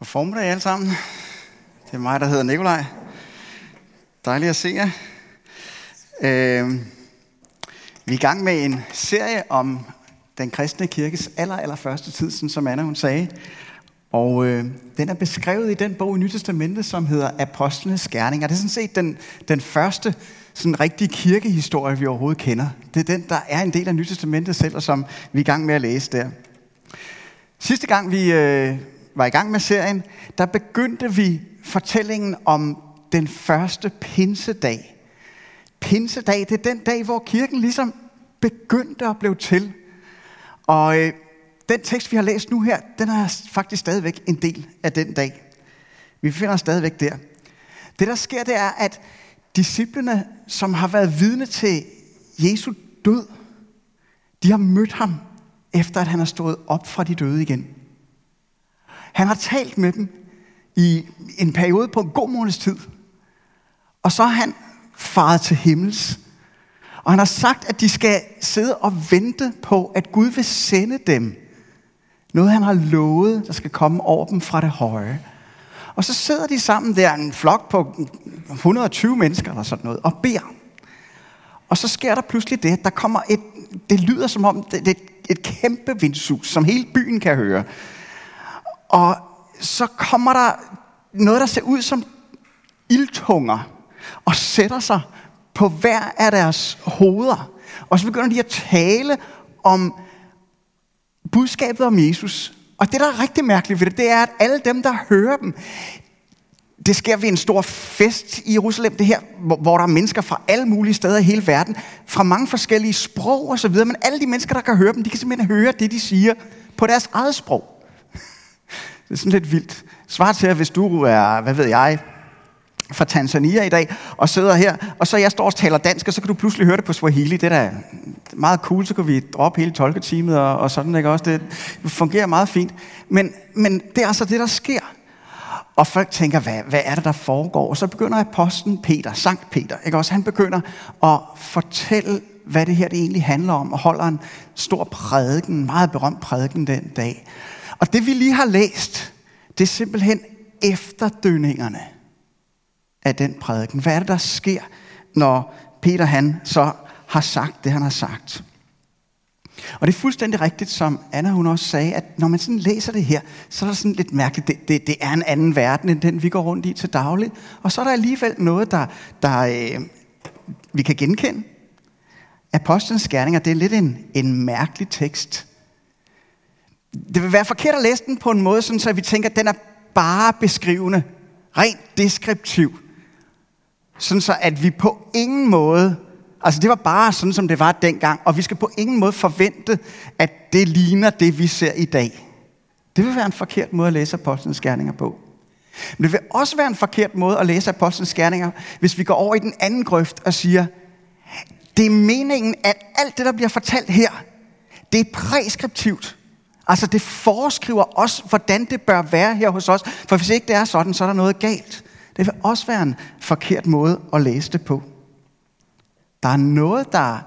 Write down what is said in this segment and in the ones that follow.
God formiddag alle sammen. Det er mig, der hedder Nikolaj. Dejligt at se jer. Øh, vi er i gang med en serie om den kristne kirkes aller, aller første tid, sådan som Anna hun sagde. Og øh, den er beskrevet i den bog i Nytestamentet, som hedder Apostlenes Gerninger. Det er sådan set den, den første sådan rigtige kirkehistorie, vi overhovedet kender. Det er den, der er en del af Nytestamentet selv, og som vi er i gang med at læse der. Sidste gang vi øh, var i gang med serien, der begyndte vi fortællingen om den første pinsedag. Pinsedag, det er den dag, hvor kirken ligesom begyndte at blive til. Og øh, den tekst, vi har læst nu her, den er faktisk stadigvæk en del af den dag. Vi befinder os stadigvæk der. Det, der sker, det er, at disciplene, som har været vidne til Jesu død, de har mødt ham, efter at han har stået op fra de døde igen. Han har talt med dem i en periode på en god måneds tid. Og så har han faret til himmels. Og han har sagt, at de skal sidde og vente på, at Gud vil sende dem noget, han har lovet, der skal komme over dem fra det høje. Og så sidder de sammen der, en flok på 120 mennesker eller sådan noget, og beder. Og så sker der pludselig det, der kommer et, det lyder som om, det, det er et kæmpe vindsus, som hele byen kan høre. Og så kommer der noget, der ser ud som ildtunger, og sætter sig på hver af deres hoveder. Og så begynder de at tale om budskabet om Jesus. Og det, der er rigtig mærkeligt ved det, det er, at alle dem, der hører dem, det sker ved en stor fest i Jerusalem, det her, hvor, hvor der er mennesker fra alle mulige steder i hele verden, fra mange forskellige sprog og så videre, men alle de mennesker, der kan høre dem, de kan simpelthen høre det, de siger på deres eget sprog. Det er sådan lidt vildt. Svar til, at hvis du er, hvad ved jeg, fra Tanzania i dag, og sidder her, og så jeg står og taler dansk, og så kan du pludselig høre det på Swahili. Det er da meget cool, så kan vi droppe hele tolketeamet og, og sådan, ikke også? Det fungerer meget fint. Men, men det er altså det, der sker. Og folk tænker, hvad, hvad er det, der foregår? Og så begynder apostlen Peter, Sankt Peter, ikke også? Han begynder at fortælle, hvad det her det egentlig handler om, og holder en stor prædiken, meget berømt prædiken den dag. Og det vi lige har læst, det er simpelthen efterdønningerne af den prædiken. Hvad er det, der sker, når Peter han så har sagt det, han har sagt? Og det er fuldstændig rigtigt, som Anna hun også sagde, at når man sådan læser det her, så er der sådan lidt mærkeligt, det, det, det er en anden verden, end den vi går rundt i til daglig. Og så er der alligevel noget, der, der øh, vi kan genkende. Apostlenes gerninger, det er lidt en, en mærkelig tekst. Det vil være forkert at læse den på en måde, sådan, så vi tænker, at den er bare beskrivende, rent deskriptiv. Sådan så, at vi på ingen måde, altså det var bare sådan, som det var dengang, og vi skal på ingen måde forvente, at det ligner det, vi ser i dag. Det vil være en forkert måde at læse Apostlenes Gerninger på. Men det vil også være en forkert måde at læse Apostlenes Gerninger, hvis vi går over i den anden grøft og siger, det er meningen, at alt det, der bliver fortalt her, det er præskriptivt. Altså det foreskriver os, hvordan det bør være her hos os. For hvis ikke det er sådan, så er der noget galt. Det vil også være en forkert måde at læse det på. Der er noget, der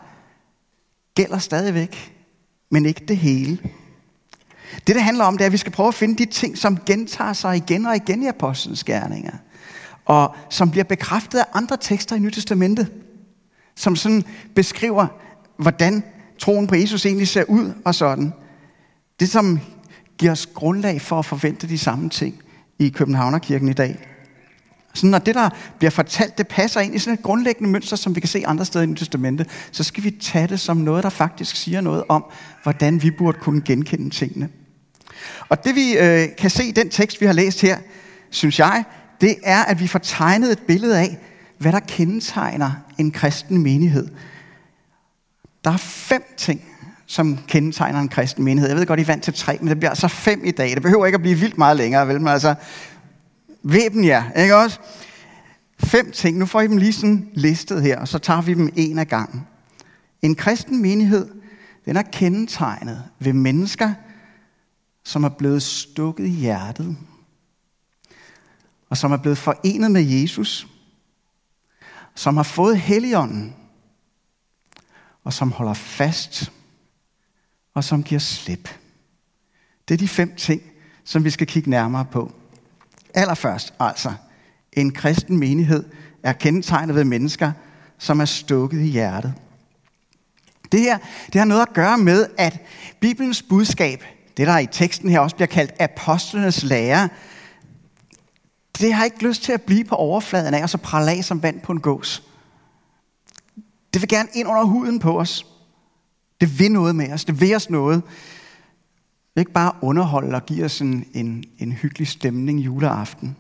gælder stadigvæk, men ikke det hele. Det, det handler om, det er, at vi skal prøve at finde de ting, som gentager sig igen og igen i Apostlenes gerninger. Og som bliver bekræftet af andre tekster i Nyt Testamentet. Som sådan beskriver, hvordan troen på Jesus egentlig ser ud og sådan. Det, som giver os grundlag for at forvente de samme ting i Københavnerkirken i dag. Så når det, der bliver fortalt, det passer ind i sådan et grundlæggende mønster, som vi kan se andre steder i Nye Testamentet, så skal vi tage det som noget, der faktisk siger noget om, hvordan vi burde kunne genkende tingene. Og det vi øh, kan se i den tekst, vi har læst her, synes jeg, det er, at vi får tegnet et billede af, hvad der kendetegner en kristen menighed. Der er fem ting, som kendetegner en kristen menighed. Jeg ved godt, I er vant til tre, men det bliver altså fem i dag. Det behøver ikke at blive vildt meget længere, vel? Men altså, væben jer, ikke også? Fem ting. Nu får I dem lige sådan listet her, og så tager vi dem en af gangen. En kristen menighed, den er kendetegnet ved mennesker, som er blevet stukket i hjertet, og som er blevet forenet med Jesus, som har fået Helligånden, og som holder fast, og som giver slip. Det er de fem ting, som vi skal kigge nærmere på. Allerførst altså, en kristen menighed er kendetegnet ved mennesker, som er stukket i hjertet. Det her det har noget at gøre med, at Bibelens budskab, det der i teksten her også bliver kaldt apostlenes lære, det har ikke lyst til at blive på overfladen af, og så prale af som vand på en gås. Det vil gerne ind under huden på os. Det vil noget med os. Det vil os noget. Det vil ikke bare underholde og give os en, en, en hyggelig stemning juleaften.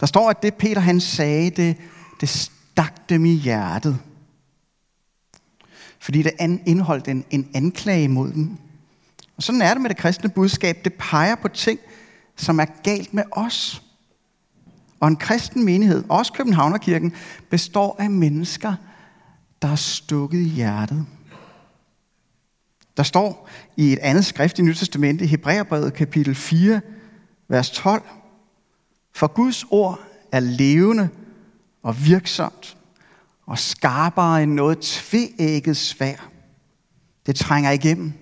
Der står, at det Peter han sagde, det, det stak dem i hjertet. Fordi det indeholdt en, en anklage mod dem. Og sådan er det med det kristne budskab. Det peger på ting, som er galt med os. Og en kristen menighed, også Københavnerkirken, består af mennesker, der er stukket i hjertet. Der står i et andet skrift i Nyt Testament, Hebræerbrevet kapitel 4, vers 12, For Guds ord er levende og virksomt, og skarpere end noget tveægget svær. Det trænger igennem,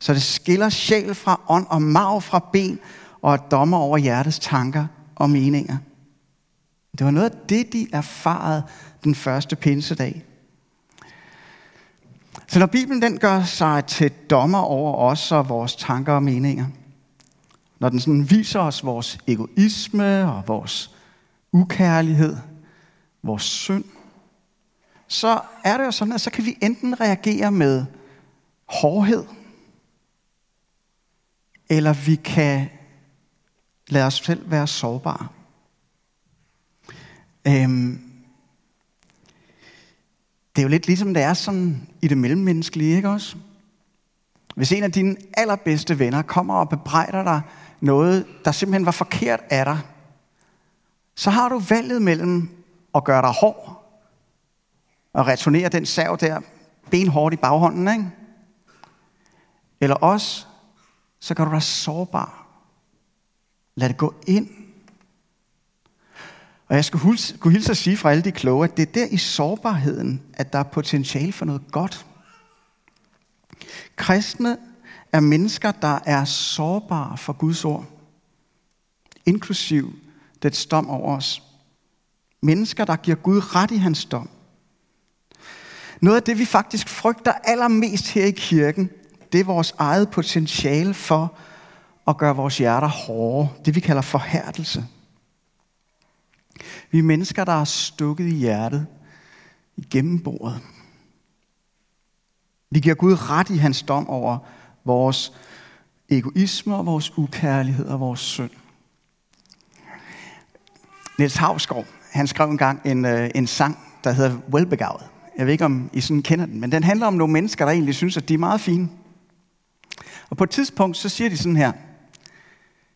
så det skiller sjæl fra ånd og marv fra ben, og er dommer over hjertets tanker og meninger. Det var noget af det, de erfarede den første pinsedag. Så når Bibelen den gør sig til dommer over os og vores tanker og meninger, når den sådan viser os vores egoisme og vores ukærlighed, vores synd, så er det jo sådan, at så kan vi enten reagere med hårdhed, eller vi kan lade os selv være sårbare. Øhm, det er jo lidt ligesom det er sådan i det mellemmenneskelige, ikke også? Hvis en af dine allerbedste venner kommer og bebrejder dig noget, der simpelthen var forkert af dig, så har du valget mellem at gøre dig hård og returnere den sav der benhårdt i baghånden, ikke? Eller også, så gør du dig sårbar. Lad det gå ind og jeg skulle kunne hilse at sige fra alle de kloge, at det er der i sårbarheden, at der er potentiale for noget godt. Kristne er mennesker, der er sårbare for Guds ord, inklusiv det dom over os. Mennesker, der giver Gud ret i hans dom. Noget af det, vi faktisk frygter allermest her i kirken, det er vores eget potentiale for at gøre vores hjerter hårde. Det vi kalder forhærdelse. Vi er mennesker, der er stukket i hjertet igennem bordet. Vi giver Gud ret i hans dom over vores egoisme og vores ukærlighed og vores synd. Niels Havsgaard, han skrev engang en, øh, en sang, der hedder Velbegavet. Jeg ved ikke, om I sådan kender den, men den handler om nogle mennesker, der egentlig synes, at de er meget fine. Og på et tidspunkt, så siger de sådan her,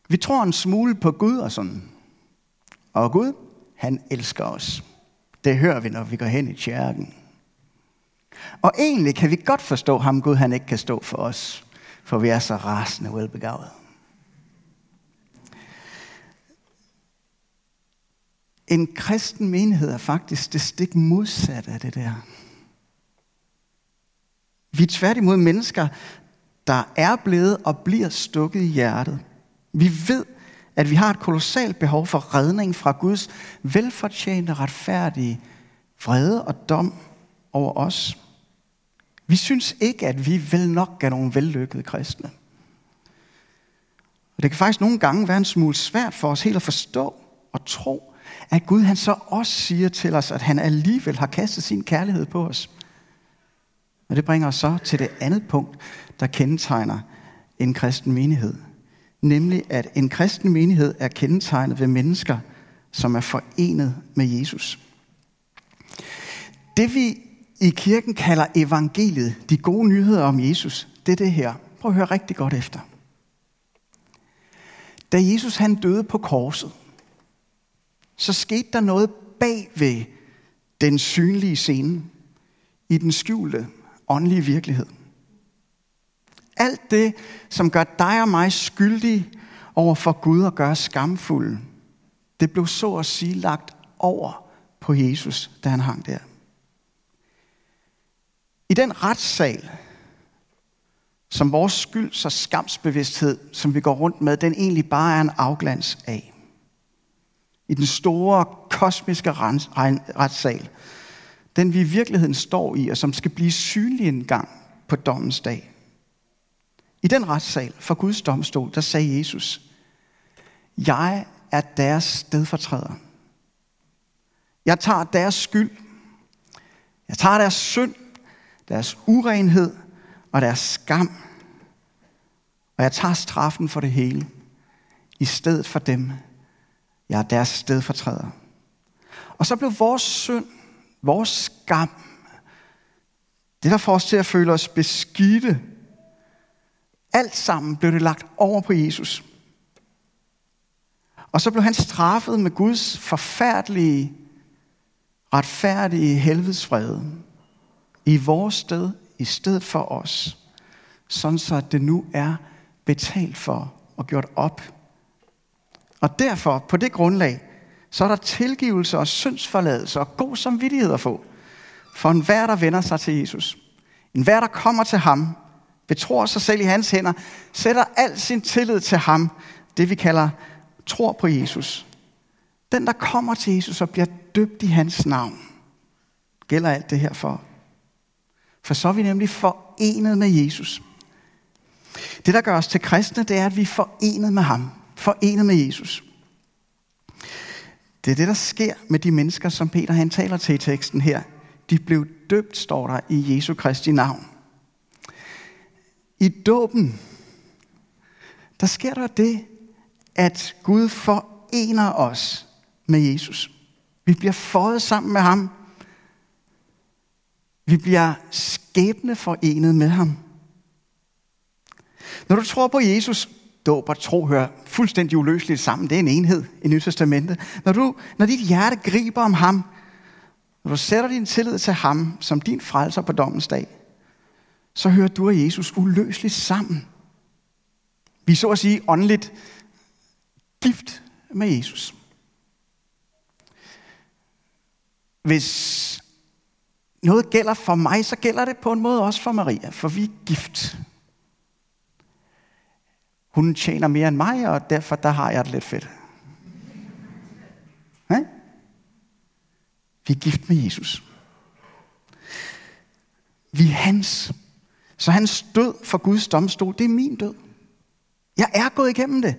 vi tror en smule på Gud og sådan. Og Gud, han elsker os. Det hører vi, når vi går hen i kirken. Og egentlig kan vi godt forstå ham, Gud han ikke kan stå for os, for vi er så rasende velbegavet. En kristen menighed er faktisk det stik modsatte af det der. Vi er tværtimod mennesker, der er blevet og bliver stukket i hjertet. Vi ved, at vi har et kolossalt behov for redning fra Guds velfortjente, retfærdige vrede og dom over os. Vi synes ikke, at vi vel nok er nogle vellykkede kristne. Og det kan faktisk nogle gange være en smule svært for os helt at forstå og tro, at Gud han så også siger til os, at han alligevel har kastet sin kærlighed på os. Og det bringer os så til det andet punkt, der kendetegner en kristen menighed nemlig at en kristen menighed er kendetegnet ved mennesker, som er forenet med Jesus. Det vi i kirken kalder evangeliet, de gode nyheder om Jesus, det er det her. Prøv at høre rigtig godt efter. Da Jesus han døde på korset, så skete der noget bag ved den synlige scene i den skjulte åndelige virkelighed. Alt det, som gør dig og mig skyldige over for Gud og gør skamfulde, det blev så at sige lagt over på Jesus, da han hang der. I den retssal, som vores skyld så skamsbevidsthed, som vi går rundt med, den egentlig bare er en afglans af. I den store kosmiske retssal, den vi i virkeligheden står i, og som skal blive synlig en gang på dommens dag. I den retssal for Guds domstol, der sagde Jesus, jeg er deres stedfortræder. Jeg tager deres skyld. Jeg tager deres synd, deres urenhed og deres skam. Og jeg tager straffen for det hele, i stedet for dem. Jeg er deres stedfortræder. Og så blev vores synd, vores skam, det der får os til at føle os beskidte, alt sammen blev det lagt over på Jesus. Og så blev han straffet med Guds forfærdelige, retfærdige helvedesfred i vores sted, i stedet for os. Sådan så det nu er betalt for og gjort op. Og derfor, på det grundlag, så er der tilgivelse og syndsforladelse og god samvittighed at få. For enhver, der vender sig til Jesus. En hver, der kommer til ham, betror sig selv i hans hænder, sætter al sin tillid til ham, det vi kalder tror på Jesus. Den, der kommer til Jesus og bliver døbt i hans navn, gælder alt det her for. For så er vi nemlig forenet med Jesus. Det, der gør os til kristne, det er, at vi er forenet med ham. Forenet med Jesus. Det er det, der sker med de mennesker, som Peter han taler til i teksten her. De blev døbt, står der i Jesu Kristi navn. I dåben, der sker der det, at Gud forener os med Jesus. Vi bliver fået sammen med ham. Vi bliver skæbne forenet med ham. Når du tror på Jesus, dåb og tro hører fuldstændig uløseligt sammen. Det er en enhed i Nyt Testamentet. Når, du, når dit hjerte griber om ham, når du sætter din tillid til ham som din frelser på dommens dag, så hører du og Jesus uløseligt sammen. Vi så at sige åndeligt gift med Jesus. Hvis noget gælder for mig, så gælder det på en måde også for Maria, for vi er gift. Hun tjener mere end mig, og derfor der har jeg det lidt fedt. Ja? Vi er gift med Jesus. Vi er hans. Så hans død for Guds domstol, det er min død. Jeg er gået igennem det.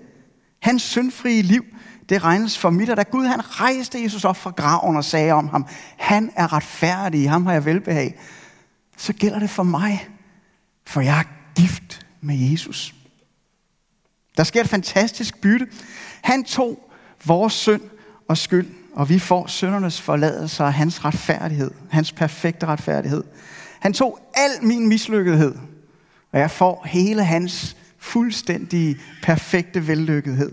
Hans syndfrie liv, det regnes for mit, og da Gud han rejste Jesus op fra graven og sagde om ham, han er retfærdig, ham har jeg velbehag, så gælder det for mig, for jeg er gift med Jesus. Der sker et fantastisk bytte. Han tog vores synd og skyld, og vi får syndernes forladelse og hans retfærdighed, hans perfekte retfærdighed. Han tog al min mislykkethed, og jeg får hele hans fuldstændige, perfekte vellykkethed.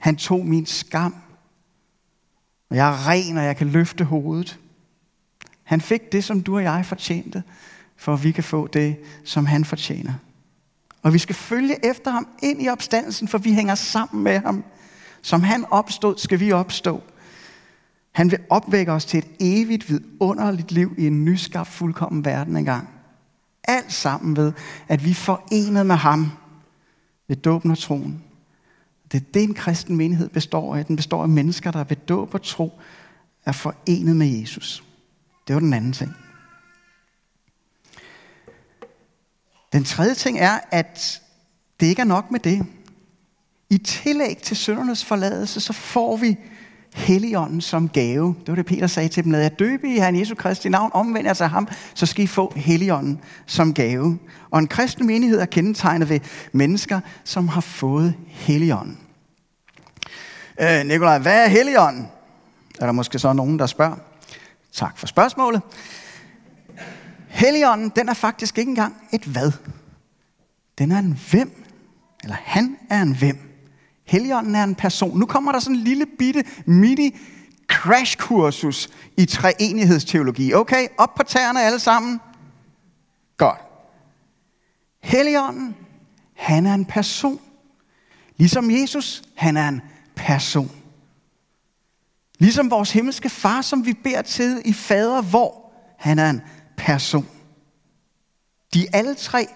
Han tog min skam, og jeg er ren, og jeg kan løfte hovedet. Han fik det, som du og jeg fortjente, for at vi kan få det, som han fortjener. Og vi skal følge efter ham ind i opstandelsen, for vi hænger sammen med ham. Som han opstod, skal vi opstå. Han vil opvække os til et evigt, vidunderligt liv i en nyskabt, fuldkommen verden engang. Alt sammen ved, at vi er forenet med ham ved dåben og troen. Det er det, en kristen menighed består af. Den består af mennesker, der ved dåb og tro er forenet med Jesus. Det var den anden ting. Den tredje ting er, at det ikke er nok med det. I tillæg til søndernes forladelse, så får vi Helligånden som gave. Det var det, Peter sagde til dem. Lad jer døbe i Herren Jesu Kristi navn, omvend jer til ham, så skal I få Helligånden som gave. Og en kristen menighed er kendetegnet ved mennesker, som har fået Helligånden. Øh, Nikolaj, hvad er Helligånden? Er der måske så nogen, der spørger? Tak for spørgsmålet. Helligånden, den er faktisk ikke engang et hvad. Den er en hvem. Eller han er en hvem. Helligånden er en person. Nu kommer der sådan en lille bitte mini crashkursus i treenighedsteologi. Okay, op på tæerne alle sammen. Godt. Helligånden, han er en person. Ligesom Jesus, han er en person. Ligesom vores himmelske far, som vi beder til i fader, hvor han er en person. De er alle tre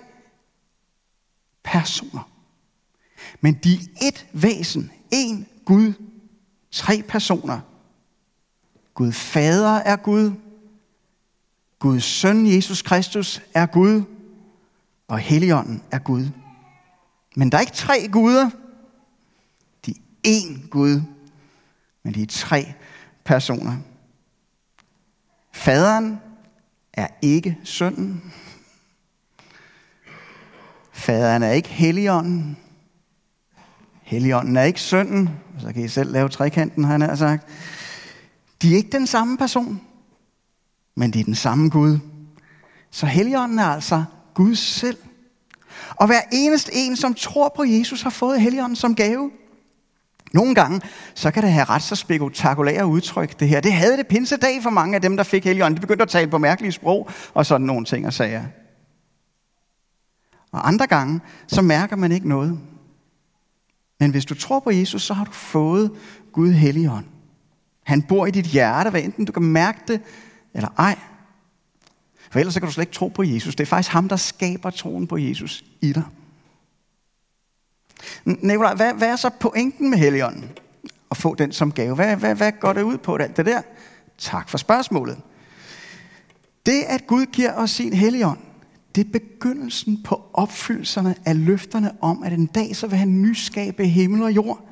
personer. Men de er et væsen, en Gud, tre personer. Gud Fader er Gud, Guds søn Jesus Kristus er Gud, og Helligånden er Gud. Men der er ikke tre guder. De er én Gud, men de er tre personer. Faderen er ikke sønnen. Faderen er ikke Helligånden. Helligånden er ikke sønnen. Så kan I selv lave trekanten, han har sagt. De er ikke den samme person men det er den samme Gud. Så Helligånden er altså Gud selv. Og hver eneste en, som tror på Jesus, har fået Helligånden som gave. Nogle gange, så kan det have ret så spektakulære udtryk, det her. Det havde det pinsedag for mange af dem, der fik Helligånden. De begyndte at tale på mærkelige sprog, og sådan nogle ting og sager. Og andre gange, så mærker man ikke noget. Men hvis du tror på Jesus, så har du fået Gud Helligånd. Han bor i dit hjerte, hvad enten du kan mærke det, eller ej. For ellers så kan du slet ikke tro på Jesus. Det er faktisk ham, der skaber troen på Jesus i dig. Nikolaj, hvad, hvad er så pointen med Helligånden? At få den som gave. Hvad, hvad, hvad går det ud på alt det der? Tak for spørgsmålet. Det, at Gud giver os sin Helligånd, det er begyndelsen på opfyldelserne af løfterne om, at en dag så vil han nyskabe himmel og jord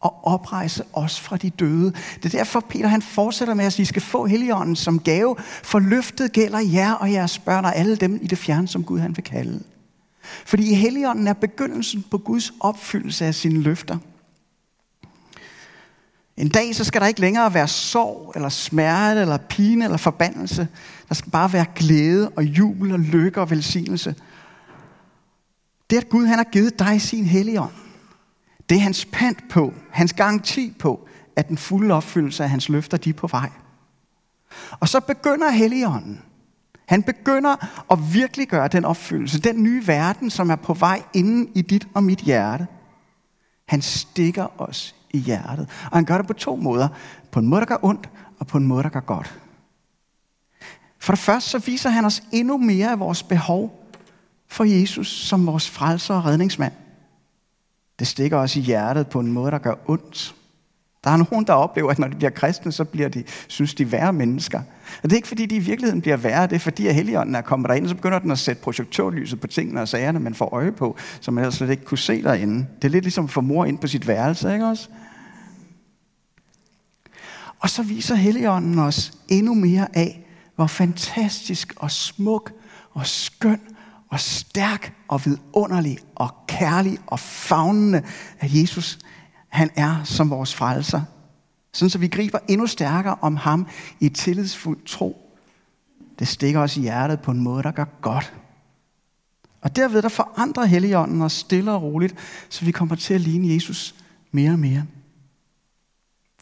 og oprejse os fra de døde. Det er derfor, Peter han fortsætter med at sige, at I skal få Helligånden som gave, for løftet gælder jer og jeres børn og alle dem i det fjerne, som Gud han vil kalde. Fordi Helligånden er begyndelsen på Guds opfyldelse af sine løfter. En dag så skal der ikke længere være sorg, eller smerte, eller pine, eller forbandelse. Der skal bare være glæde og jubel og lykke og velsignelse. Det at Gud han har givet dig sin helligånd, det er hans pant på, hans garanti på, at den fulde opfyldelse af hans løfter, de er på vej. Og så begynder Helligånden. Han begynder at virkelig gøre den opfyldelse, den nye verden, som er på vej inden i dit og mit hjerte. Han stikker os i hjertet. Og han gør det på to måder. På en måde, der gør ondt, og på en måde, der gør godt. For det første, så viser han os endnu mere af vores behov for Jesus som vores frelser og redningsmand. Det stikker også i hjertet på en måde, der gør ondt. Der er nogen, der oplever, at når de bliver kristne, så bliver de, synes de værre mennesker. Og det er ikke, fordi de i virkeligheden bliver værre, det er fordi, at Helligånden er kommet derind, og så begynder den at sætte projektørlyset på tingene og sagerne, man får øje på, som man ellers slet ikke kunne se derinde. Det er lidt ligesom at få mor ind på sit værelse, ikke også? Og så viser Helligånden os endnu mere af, hvor fantastisk og smuk og skøn og stærk og vidunderlig og kærlig og fagnende, at Jesus han er som vores frelser. Sådan så vi griber endnu stærkere om ham i tillidsfuld tro. Det stikker os i hjertet på en måde, der gør godt. Og derved der forandrer Helligånden os stille og roligt, så vi kommer til at ligne Jesus mere og mere.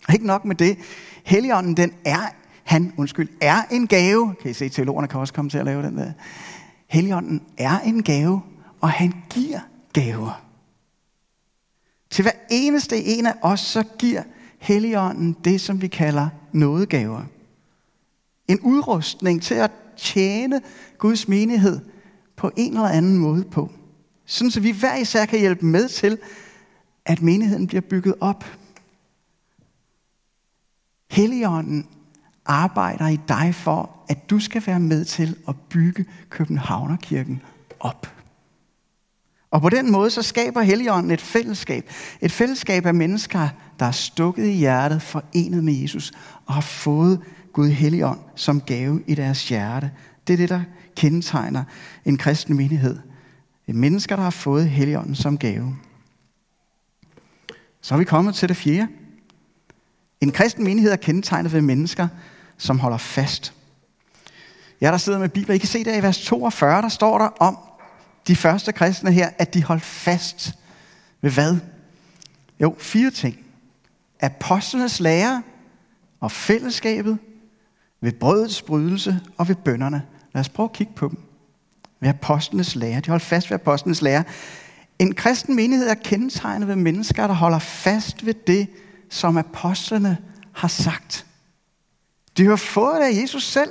Og ikke nok med det. Helligånden, den er, han, undskyld, er en gave. Kan I se, teologerne kan også komme til at lave den der. Helligånden er en gave, og han giver gaver. Til hver eneste en af os, så giver Helligånden det, som vi kalder nådegaver. En udrustning til at tjene Guds menighed på en eller anden måde på. Sådan så vi hver især kan hjælpe med til, at menigheden bliver bygget op. Helligånden arbejder i dig for, at du skal være med til at bygge Københavnerkirken op. Og på den måde så skaber Helligånden et fællesskab. Et fællesskab af mennesker, der er stukket i hjertet, forenet med Jesus, og har fået Gud Helligånd som gave i deres hjerte. Det er det, der kendetegner en kristen menighed. Det er mennesker, der har fået Helligånden som gave. Så er vi kommet til det fjerde. En kristen menighed er kendetegnet ved mennesker, som holder fast. Jeg der sidder med Bibelen, I kan se der i vers 42, der står der om de første kristne her, at de holdt fast ved hvad? Jo, fire ting. Apostlenes lære og fællesskabet, ved brødets brydelse og ved bønderne. Lad os prøve at kigge på dem. Ved apostlenes lære. De holdt fast ved apostlenes lære. En kristen menighed er kendetegnet ved mennesker, der holder fast ved det, som apostlene har sagt. De har fået det af Jesus selv.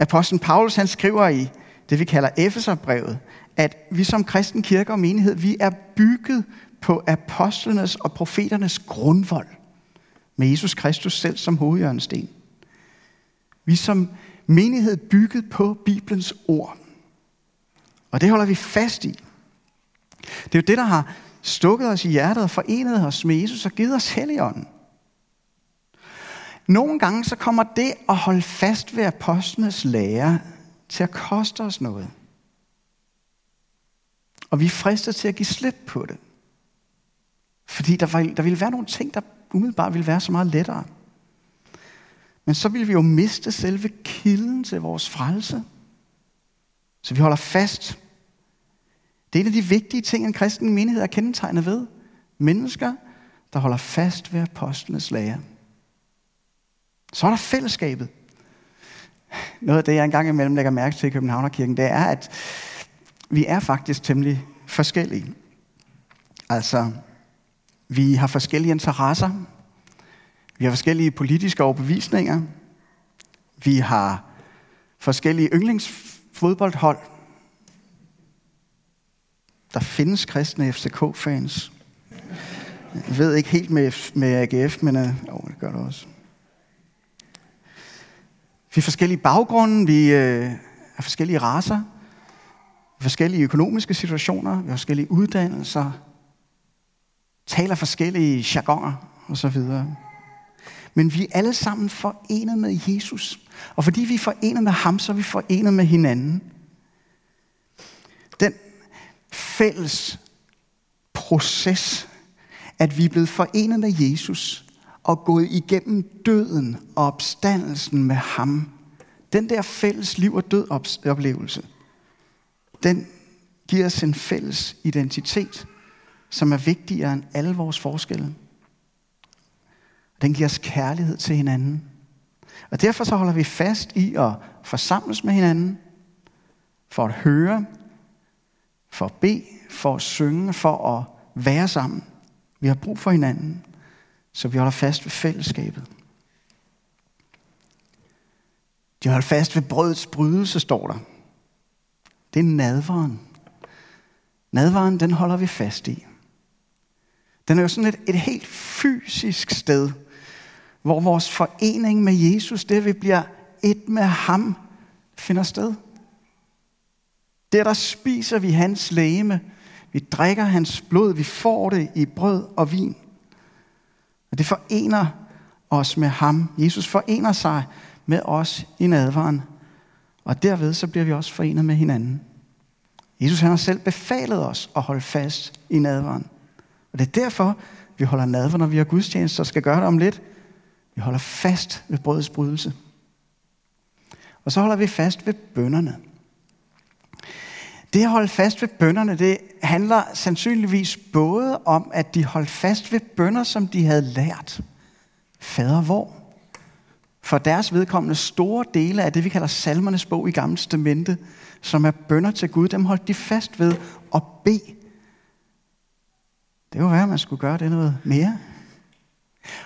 Apostlen Paulus han skriver i det vi kalder Efeserbrevet, at vi som kristen kirke og menighed, vi er bygget på apostlenes og profeternes grundvold, med Jesus Kristus selv som hovedjørnsten. Vi som menighed bygget på Bibelens ord. Og det holder vi fast i. Det er jo det, der har stukket os i hjertet og forenet os med Jesus og givet os Helligånden. Nogle gange så kommer det at holde fast ved apostlenes lære til at koste os noget. Og vi er fristet til at give slip på det. Fordi der, var, der ville være nogle ting, der umiddelbart ville være så meget lettere. Men så ville vi jo miste selve kilden til vores frelse. Så vi holder fast. Det er en af de vigtige ting, en kristen menighed er kendetegnet ved. Mennesker, der holder fast ved apostlenes lære. Så er der fællesskabet. Noget af det, jeg engang imellem lægger mærke til i Københavnerkirken, det er, at vi er faktisk temmelig forskellige. Altså, vi har forskellige interesser. Vi har forskellige politiske overbevisninger. Vi har forskellige yndlingsfodboldhold. Der findes kristne FCK-fans. Jeg ved ikke helt med, med AGF, men øh, oh, det gør det også. Vi er forskellige baggrunde, vi øh, er forskellige raser, vi er forskellige økonomiske situationer, vi har forskellige uddannelser, taler forskellige jargoner osv. Men vi er alle sammen forenet med Jesus. Og fordi vi er forenet med ham, så er vi forenet med hinanden. Den fælles proces, at vi er blevet forenet med Jesus, og gået igennem døden og opstandelsen med ham. Den der fælles liv og død oplevelse, den giver os en fælles identitet, som er vigtigere end alle vores forskelle. Den giver os kærlighed til hinanden. Og derfor så holder vi fast i at forsamles med hinanden, for at høre, for at bede, for at synge, for at være sammen. Vi har brug for hinanden. Så vi holder fast ved fællesskabet. De holder fast ved brødets brydelse, står der. Det er nadvaren. Nadvaren, den holder vi fast i. Den er jo sådan et, et helt fysisk sted, hvor vores forening med Jesus, det vi bliver et med ham, finder sted. Der, der spiser vi hans lægeme, vi drikker hans blod, vi får det i brød og vin. Og det forener os med ham. Jesus forener sig med os i nadvaren. Og derved så bliver vi også forenet med hinanden. Jesus han har selv befalet os at holde fast i nadvaren. Og det er derfor, vi holder nadver, når vi har gudstjeneste, og skal gøre det om lidt. Vi holder fast ved brødets brydelse. Og så holder vi fast ved bønderne. Det at holde fast ved bønderne, det handler sandsynligvis både om, at de holdt fast ved bønder, som de havde lært. Fader hvor? For deres vedkommende store dele af det, vi kalder salmernes bog i Gamle Testamente, som er bønder til Gud, dem holdt de fast ved at bede. Det kunne være, at man skulle gøre det noget mere.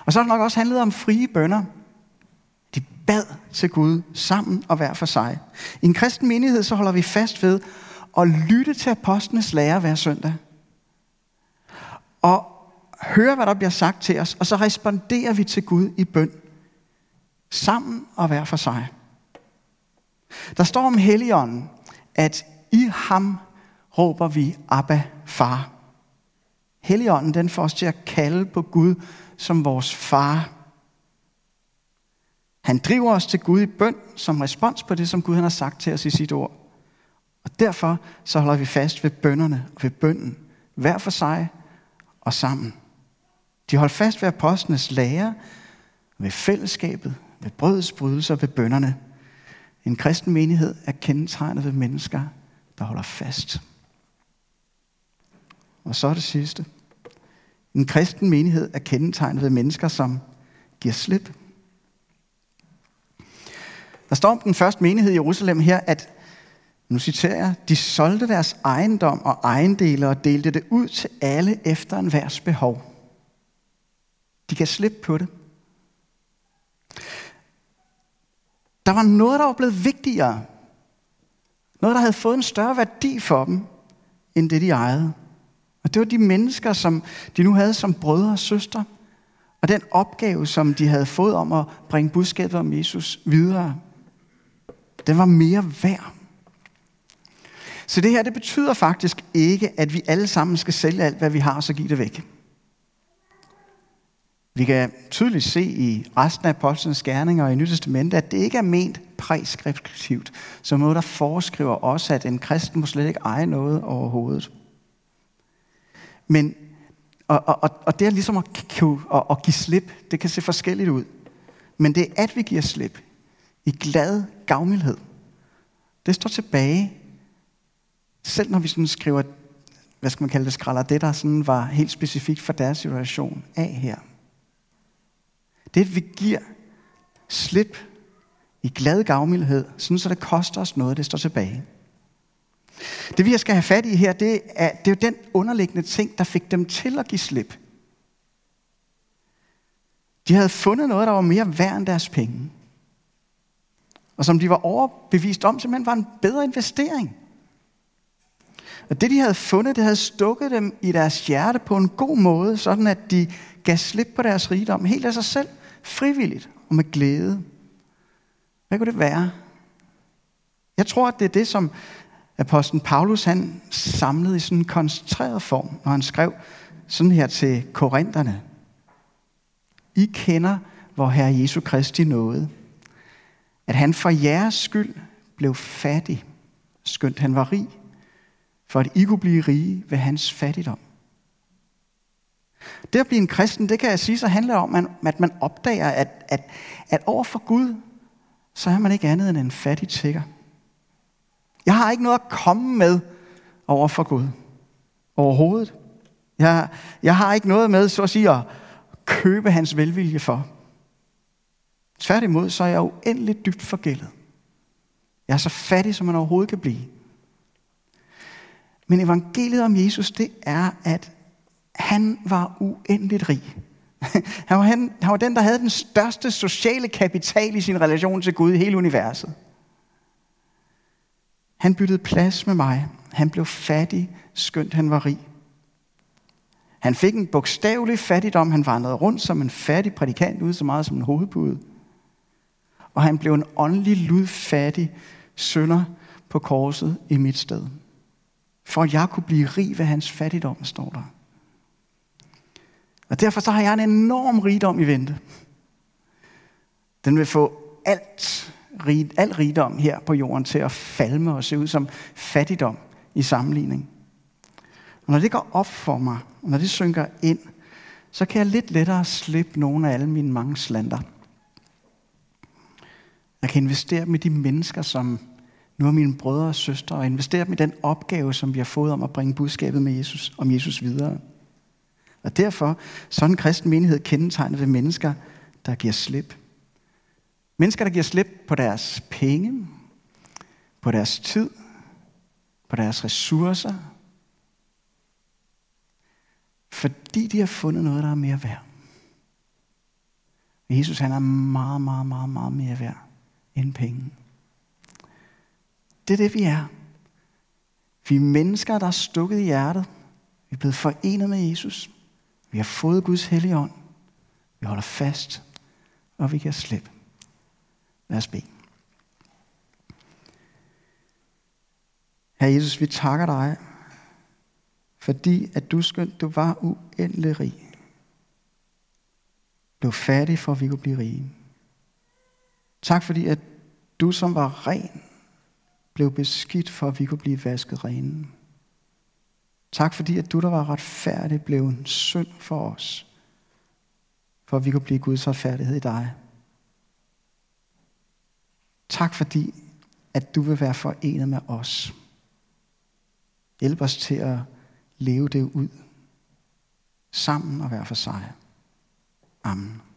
Og så har det nok også handlet om frie bønder. De bad til Gud sammen og hver for sig. I en kristen menighed så holder vi fast ved at lytte til apostlenes lære hver søndag. Og høre, hvad der bliver sagt til os, og så responderer vi til Gud i bøn. Sammen og hver for sig. Der står om Helligånden, at i ham råber vi Abba, far. Helligånden, den får os til at kalde på Gud som vores far. Han driver os til Gud i bøn som respons på det, som Gud han har sagt til os i sit ord. Og derfor så holder vi fast ved bønderne og ved bønden, hver for sig og sammen. De holder fast ved apostlenes lære, ved fællesskabet, ved brødets brydelser og ved bønderne. En kristen menighed er kendetegnet ved mennesker, der holder fast. Og så det sidste. En kristen menighed er kendetegnet ved mennesker, som giver slip. Der står om den første menighed i Jerusalem her, at nu citerer jeg, de solgte deres ejendom og ejendele og delte det ud til alle efter en værs behov. De kan slippe på det. Der var noget, der var blevet vigtigere. Noget, der havde fået en større værdi for dem, end det de ejede. Og det var de mennesker, som de nu havde som brødre og søstre. Og den opgave, som de havde fået om at bringe budskabet om Jesus videre, den var mere værd. Så det her, det betyder faktisk ikke, at vi alle sammen skal sælge alt, hvad vi har, og så give det væk. Vi kan tydeligt se i resten af apostlenes gerninger og i Nyt Testament, at det ikke er ment præskriptivt, som noget, der foreskriver også, at en kristen må slet ikke eje noget overhovedet. Men, og, og, og det er ligesom at, at, at give slip. Det kan se forskelligt ud. Men det er, at vi giver slip i glad gavmildhed. Det står tilbage, selv når vi sådan skriver, hvad skal man kalde det, skralder det, der sådan var helt specifikt for deres situation af her. Det, at vi giver slip i glad gavmildhed, sådan så det koster os noget, det står tilbage. Det vi skal have fat i her, det er, det er jo den underliggende ting, der fik dem til at give slip. De havde fundet noget, der var mere værd end deres penge. Og som de var overbevist om, simpelthen var en bedre investering. Og det, de havde fundet, det havde stukket dem i deres hjerte på en god måde, sådan at de gav slip på deres rigdom helt af sig selv, frivilligt og med glæde. Hvad kunne det være? Jeg tror, at det er det, som apostlen Paulus han samlede i sådan en koncentreret form, når han skrev sådan her til korinterne. I kender hvor Herre Jesu Kristi nåde, at han for jeres skyld blev fattig, skønt han var rig, for at I kunne blive rige ved hans fattigdom. Det at blive en kristen, det kan jeg sige, så handler om, at man opdager, at, at, at over for Gud, så er man ikke andet end en fattig tigger. Jeg har ikke noget at komme med over for Gud. Overhovedet. Jeg, jeg har ikke noget med, så at sige, at købe hans velvilje for. Tværtimod, så er jeg uendeligt dybt forgældet. Jeg er så fattig, som man overhovedet kan blive. Men evangeliet om Jesus, det er, at han var uendeligt rig. Han var, han, han var den, der havde den største sociale kapital i sin relation til Gud i hele universet. Han byttede plads med mig. Han blev fattig, skønt han var rig. Han fik en bogstavelig fattigdom. Han vandrede rundt som en fattig prædikant, ud så meget som en hovedpude. Og han blev en åndelig, ludfattig sønder på korset i mit sted. For at jeg kunne blive rig ved hans fattigdom, står der. Og derfor så har jeg en enorm rigdom i vente. Den vil få alt, rig, al rigdom her på jorden til at falme og se ud som fattigdom i sammenligning. Og når det går op for mig, og når det synker ind, så kan jeg lidt lettere slippe nogle af alle mine mange slander. Jeg kan investere med de mennesker, som nu er mine brødre og søstre, og investere dem i den opgave, som vi har fået om at bringe budskabet med Jesus, om Jesus videre. Og derfor sådan en kristen menighed kendetegnet ved mennesker, der giver slip. Mennesker, der giver slip på deres penge, på deres tid, på deres ressourcer, fordi de har fundet noget, der er mere værd. Jesus han er meget, meget, meget, meget mere værd end penge. Det er det, vi er. Vi er mennesker, der er stukket i hjertet. Vi er blevet forenet med Jesus. Vi har fået Guds hellige ånd. Vi holder fast, og vi kan slippe. Lad os bede. Herre Jesus, vi takker dig, fordi at du skønt, du var uendelig rig. Blev fattig for, at vi kunne blive rige. Tak fordi, at du som var ren, blev beskidt for, at vi kunne blive vasket rene. Tak fordi, at du, der var retfærdig, blev en synd for os, for at vi kunne blive Guds retfærdighed i dig. Tak fordi, at du vil være forenet med os. Hjælp os til at leve det ud sammen og være for sig. Amen.